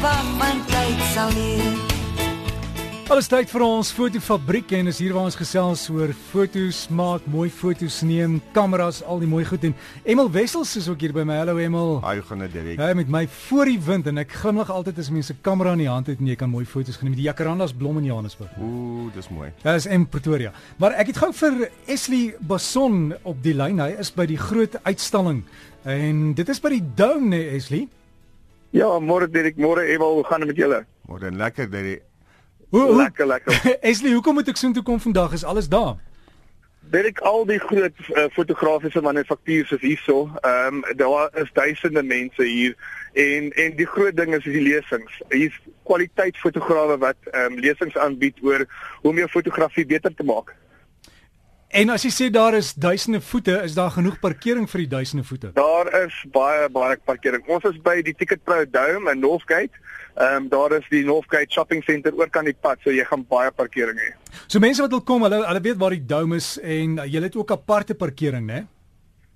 want tyd sal leer. Alles tyd vir ons fotofabriek en is hier waar ons gesels oor fotos maak, mooi fotos neem, kameras, al die mooi goed en Emel Wessels is ook hier by my. Hallo Emel. Haai, gaan dit direk. Hy met my voor die wind en ek glimlag altyd as mense 'n kamera in die hand het en jy kan mooi fotos geneem met die jacarandas blom in Johannesburg. Ooh, dis mooi. Ja, is in Pretoria. Maar ek het gou vir Esli Bason op die lyn. Hy is by die groot uitstalling en dit is by die Dome, nee Esli. Ja, môre Dirk, môre Ewal, hoe gaan dit met julle? Môre lekker dat Hoe, hoe Lekker, lekker. Esli, hoekom moet ek soontoe kom vandag? Is alles daar? Dirk, al die groot uh, fotografiese manufaktuurs is hierso. Ehm um, daar is duisende mense hier en en die groot ding is die lesings. Hier's kwaliteit fotograwe wat ehm um, lesings aanbied oor hoe om jou fotografie beter te maak. En as jy sê daar is duisende voete, is daar genoeg parkering vir die duisende voete? Daar is baie baie parkering. Ons is by die Ticket Pro Dome in Northgate. Ehm um, daar is die Northgate Shopping Centre oor kan die pad, so jy gaan baie parkering hê. So mense wat wil kom, hulle hulle weet waar die dome is en uh, jy het ook aparte parkering, né?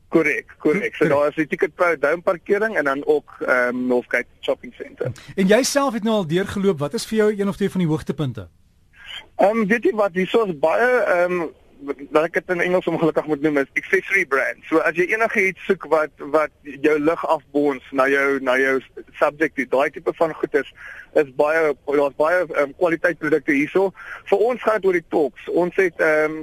Korrek, korrek. So daar is die Ticket Pro Dome parkering en dan ook ehm um, Northgate Shopping Centre. En jy self het nou al deurgeloop. Wat is vir jou een of twee van die hoogtepunte? Ehm um, weet jy wat hierso is baie ehm um, wat ek dit in Engels ongelukkig moet noem is accessory brand. So as jy enigiets soek wat wat jou lig afbons na jou na jou subject, daai tipe van goed is is baie daar's baie um, kwaliteit produkte hierso. Vir ons gaan dit oor die talks. Ons het ehm um,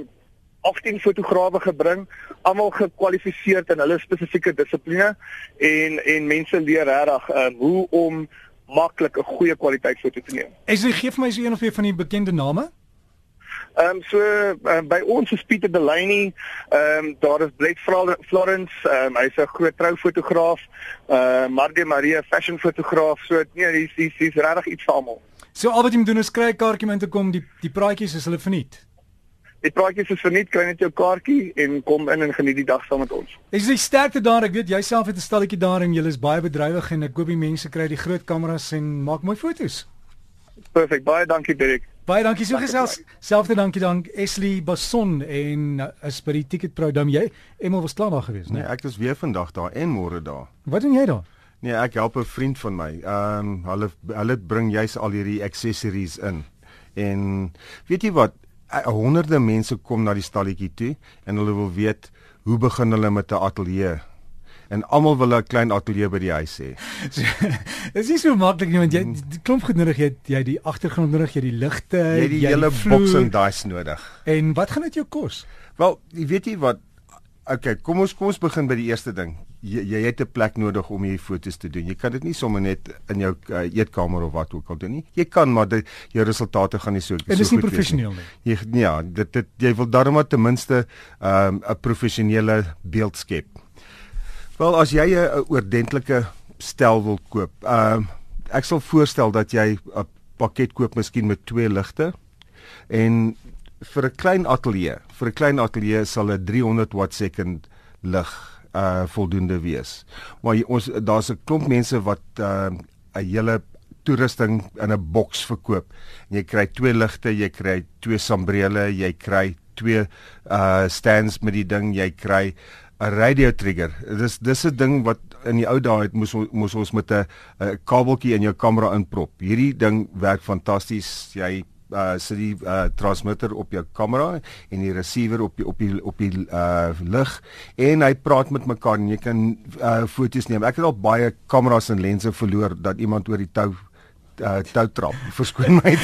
18 fotograwe gebring, almal gekwalifiseer in hulle spesifieke dissipline en en mense leer regtig ehm um, hoe om maklik 'n goeie kwaliteit foto te neem. Is jy gee vir my so een of twee van die bekende name? Ehm um, so um, by ons is Pieter Delaney, ehm um, daar is Blake Florence, ehm um, hy's 'n groot troufotograaf, ehm uh, Margie Marie fashion fotograaf. So nee, dis dis dis regtig iets vir almal. So al wat jy moet doen is kry 'n kaartjie om in te kom. Die die praatjies is hulle verniet. Die praatjies is verniet, kry net jou kaartjie en kom in en geniet die dag saam met ons. Is jy sterkte daar? Ek weet jy self het 'n stalletjie daar en jy is baie bedrywig en ek hoop die mense kry die groot kameras en maak mooi foto's. Perfek. Baie dankie Dirk. Baie dankie so gesels. Selfde dankie dan Esli Bason en uh, is by die Ticket Pro Dome jy. Emel was klaar daar gewees, né? Nee, ek is weer vandag daar en môre daar. Wat doen jy daar? Nee, ek help 'n vriend van my. Ehm um, hulle hulle bring juis al hierdie accessories in. En weet jy wat? Honderde mense kom na die stalletjie toe en hulle wil weet hoe begin hulle met 'n ateljee? En almal wil 'n klein ateljee by die huis hê. So, Dit is nie so maklik nie want jy die klomp goed nodig jy jy die agtergrond nodig, jy die ligte, Jy die hele boks en dice nodig. En wat gaan dit jou kos? Wel, jy weet jy wat? Okay, kom ons kom ons begin by die eerste ding. Jy, jy het 'n plek nodig om hierdie foto's te doen. Jy kan dit nie sommer net in jou uh, eetkamer of wat ook al doen nie. Jy kan maar dit jou resultate gaan nie so Dit so is nie goed wees professioneel nie. Jy ja, dit dit jy wil darm maar ten minste 'n um, 'n professionele beeld skep. Wel, as jy 'n oordentlike stel wil koop, ehm um, ek sal voorstel dat jy 'n pakket koop miskien met twee ligte en vir 'n klein ateljee, vir 'n klein ateljee sal 'n 300 watt second lig uh voldoende wees. Maar jy, ons daar's 'n klomp mense wat uh 'n hele toerusting in 'n boks verkoop. En jy kry twee ligte, jy kry twee sambrele, jy kry twee uh stands met die ding, jy kry 'n radio trigger. Dis dis 'n ding wat in die ou dae het moes moes ons met 'n 'n kabeltjie in jou kamera inprop. Hierdie ding werk fantasties. Jy uh sit die uh transmitter op jou kamera en die receiver op die op die op die uh lig en hy praat met mekaar en jy kan uh foto's neem. Ek het al baie kameras en lense verloor dat iemand oor die tou uh tou trap. Verskoon my.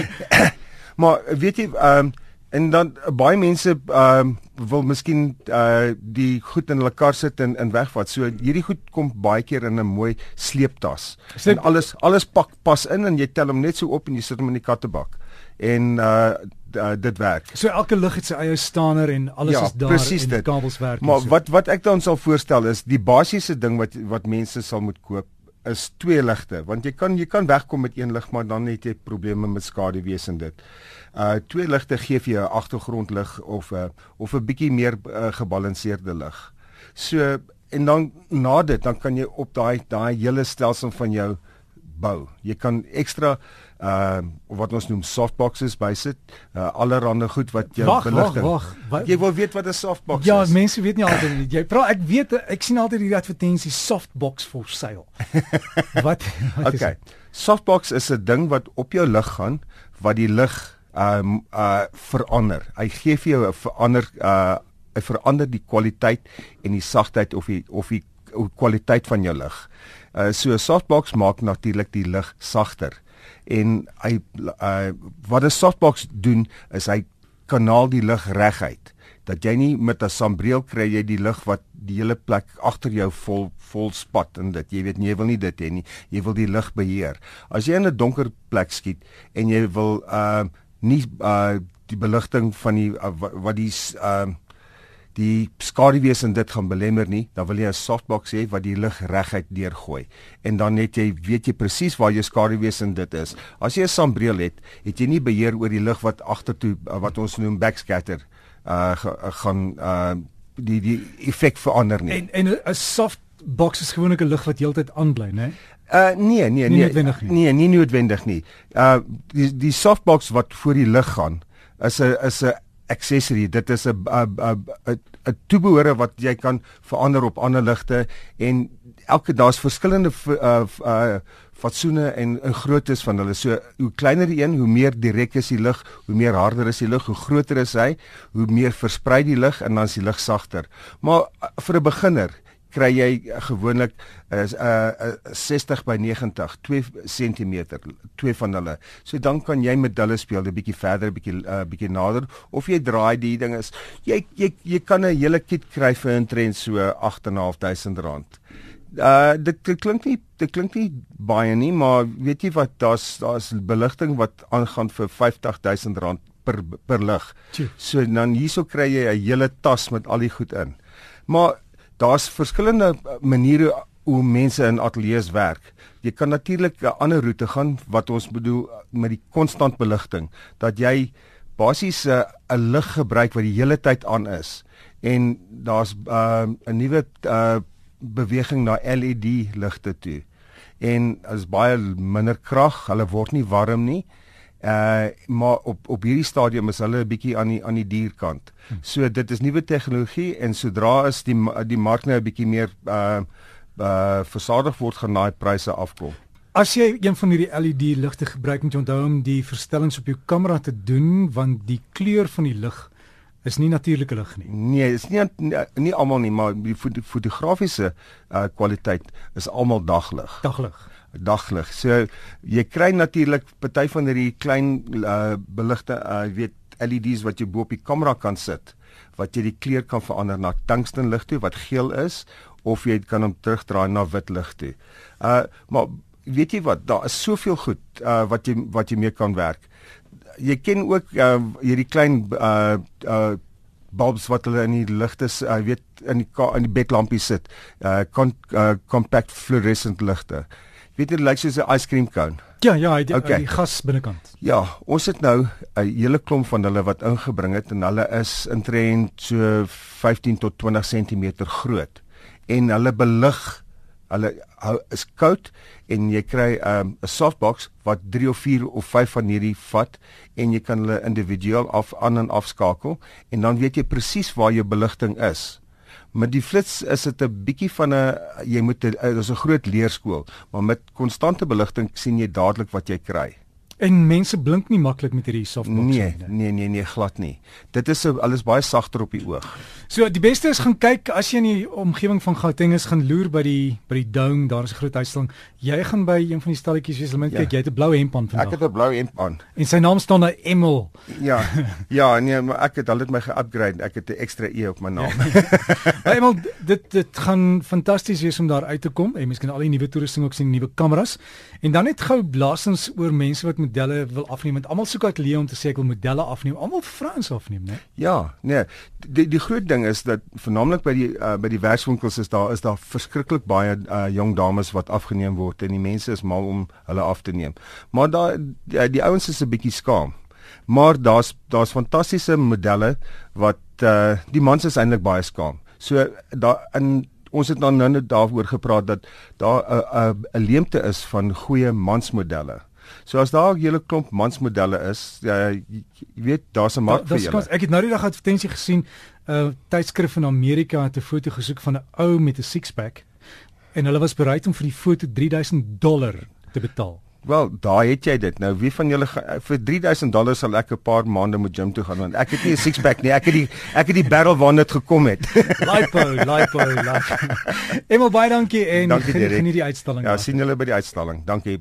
maar weet jy um en dan uh, baie mense um wil miskien uh die goed in hulle kar sit en in wegvat. So hierdie goed kom baie keer in 'n mooi sleeptas. Dit- En alles alles pak pas in en jy tel hom net so op en jy sit hom in die kattebak. En uh, uh dit werk. So elke lig het sy eie stander en alles Ja, is daar en die kabels werk. Maar so. wat wat ek dan sal voorstel is die basiese ding wat wat mense sal moet koop is twee ligte want jy kan jy kan wegkom met een lig maar dan het jy probleme met skaduwees en dit. Uh twee ligte gee vir jou 'n agtergrondlig of 'n uh, of 'n bietjie meer uh, gebalanseerde lig. So en dan na dit dan kan jy op daai daai hele stelsel van jou bou. Jy kan ekstra uh wat ons noem softboxes bysit. Uh allerhande goed wat jou Wag, wag, beligting. wag. Wat- Jy wil weet wat 'n softbox Ja, is. mense weet nie altyd nie. Jy praat ek weet ek sien altyd hierdie advertensie softbox for sale. wat wat is Okay. Softbox is 'n ding wat op jou lig gaan wat die lig um uh verander. Hy gee vir jou 'n verander uh hy verander die kwaliteit en die sagtheid of die of die kwaliteit van jou lig. Uh so 'n softbox maak natuurlik die lig sagter. En hy uh wat 'n softbox doen is hy kanaal die lig reguit dat jy nie met 'n sambreel kry jy die lig wat die hele plek agter jou vol vol spat en dit jy weet nie, jy wil nie dit hê nie jy wil die lig beheer as jy in 'n donker plek skiet en jy wil uh nie uh die beligting van die uh, wa- wat die uh die skaduwees en dit gaan belemmer nie, dan wil jy 'n softbox hê wat die lig reguit deurgooi. En dan net jy weet jy presies waar jou skaduwees en dit is. As jy 'n sambreel het, het jy nie beheer oor die lig wat agtertoe uh, wat ons noem backscatter uh ga, uh, gaan uh die die effek verander nie. En en 'n softbox is gewoonlik 'n lig wat heeltyd aanbly, né? Uh nee, nee, Nie nee. noodwendig nie. Nee, nie noodwendig nie. Uh die die softbox wat voor die lig gaan is 'n is 'n accessory. Dit is 'n 'n 'n toebehore wat jy kan verander op ander ligte en elke daar's verskillende uh, uh fatsoene en en groottes van hulle. So hoe kleiner die een, hoe meer direk is die lig, hoe meer harder is die lig, hoe groter is hy, hoe meer versprei die lig en dan is die lig sagter. Maar uh, vir 'n beginner kry jy uh, gewoonlik is uh, uh, 60 by 90, 2 cm, twee van hulle. So dan kan jy met hulle speel, 'n bietjie verder, 'n bietjie uh, bietjie nader of jy draai die ding is jy jy jy kan 'n hele kit kry vir 'n trend so 8.500 rand. Uh dit, dit klink nie dit klink nie baie nie, maar weet jy wat daar's daar's beligting wat aangaan vir 50000 rand per per lig. So dan hierso kry jy 'n hele tas met al die goed in. Maar daar's verskillende maniere hoe mense in ateljee's werk. Jy kan natuurlik 'n ander roete gaan wat ons bedoel met die konstant beligting dat jy basies 'n 'n lig gebruik wat die hele tyd aan is en daar's 'n uh, nuwe uh, beweging na LED ligte toe. En is baie minder krag, hulle word nie warm nie. Uh maar op op hierdie stadium is hulle 'n bietjie aan die aan die dierkant. So dit is nuwe tegnologie en sodra is die die mark nou 'n bietjie meer uh uh versadig word gaan daai pryse afkom. As jy een van hierdie LED ligte gebruik, moet jy onthou om die verstellings op jou kamera te doen want die kleur van die lig is nie natuurlike lig nie. Nee, is nie nie, nie almal nie, maar die foto, fotografiese uh kwaliteit is almal daglig. Daglig. daglig. So jy kry natuurlik party van hierdie klein uh, beligte, uh, jy weet LED's wat jy bo op die kamera kan sit wat jy die kleur kan verander na tungsten lig toe wat geel is of jy kan hom terugdraai na wit lig toe. Uh maar weet jy wat, daar is soveel goed uh wat jy wat jy mee kan werk. Jy ken ook uh hierdie klein uh uh bulbs wat hulle in die ligte uh, weet in die ka- in die bedlampie sit. Uh, con, uh compact fluorescent ligte. Weet jy dit lyk soos 'n ice cream cone. Ja, ja, die, Okay. die gas binnekant. Ja, ons het nou 'n hele klomp van hulle wat ingebring het en hulle is intrent so 15 tot 20 cm groot. En hulle belig hulle hou is koud en jy kry 'n um, softbox wat 3 of 4 of 5 van hierdie vat en jy kan hulle individueel af aan en afskakel en dan weet jy presies waar jou beligting is. Met die flits is dit 'n bietjie van 'n jy moet 'n dis 'n groot leerskool, maar met konstante beligting sien jy dadelik wat jy kry. En mense blink nie maklik met hierdie softbox Nee, nie. né? nee, nee, nee, glad nie. Dit is alles baie sagter op die oog. So die beste is gaan kyk as jy in die omgewing van Gauteng is, gaan loer by die by die Dome, daar is 'n groot uitstalling. Jy gaan by een van die stalletjies wees, moet Ja. kyk, jy het 'n blou hemp aan Ek vandag. het 'n blou hemp aan. En sy naam staan daar Emil. Ja. Ja, nee, maar ek het al dit my ge-upgrade. Ek het 'n ekstra E op my naam. Maar Emil, dit dit gaan fantasties wees om daar uit te kom en miskien al die nuwe toerusting ook sien, nuwe kameras. En dan net gou blaasens oor mense wat modelle wil afneem. Want almal soek ateljee om te sê ek wil modelle afneem. Almal vrouens afneem, né? Ja, nee. Die die groot ding is dat veralnik by die uh, by die werkswinkels is daar is daar verskriklik baie uh, jong dames wat afgeneem word en die mense is mal om hulle af te neem. Maar daar die, die ouens is 'n bietjie skaam. Maar daar's daar's fantastiese modelle wat uh, die mans is eintlik baie skaam. So daar in ons het nou nou daaroor gepraat dat daar 'n 'n 'n leemte is van goeie mansmodelle. So as daar 'n hele klomp mansmodelle is, ja, jy, weet daar's 'n mark Da- vir julle. Ek het nou die dag 'n advertensie gesien, 'n uh, tydskrif in Amerika het 'n foto gesoek van 'n ou met 'n six-pack en hulle was bereid om vir die foto 3000 dollar te betaal. Wel, daar het jy dit. Nou wie van julle ga- vir 3000 dollar sal ek 'n paar maande moet gym toe gaan want ek het nie 'n six-pack nie. Ek het die ek het die barrel waarna dit gekom het. Lipo, lipo, lipo. Emel baie dankie en Dankie, geniet die uitstalling. Ja, daar. sien julle by die uitstalling. Dankie.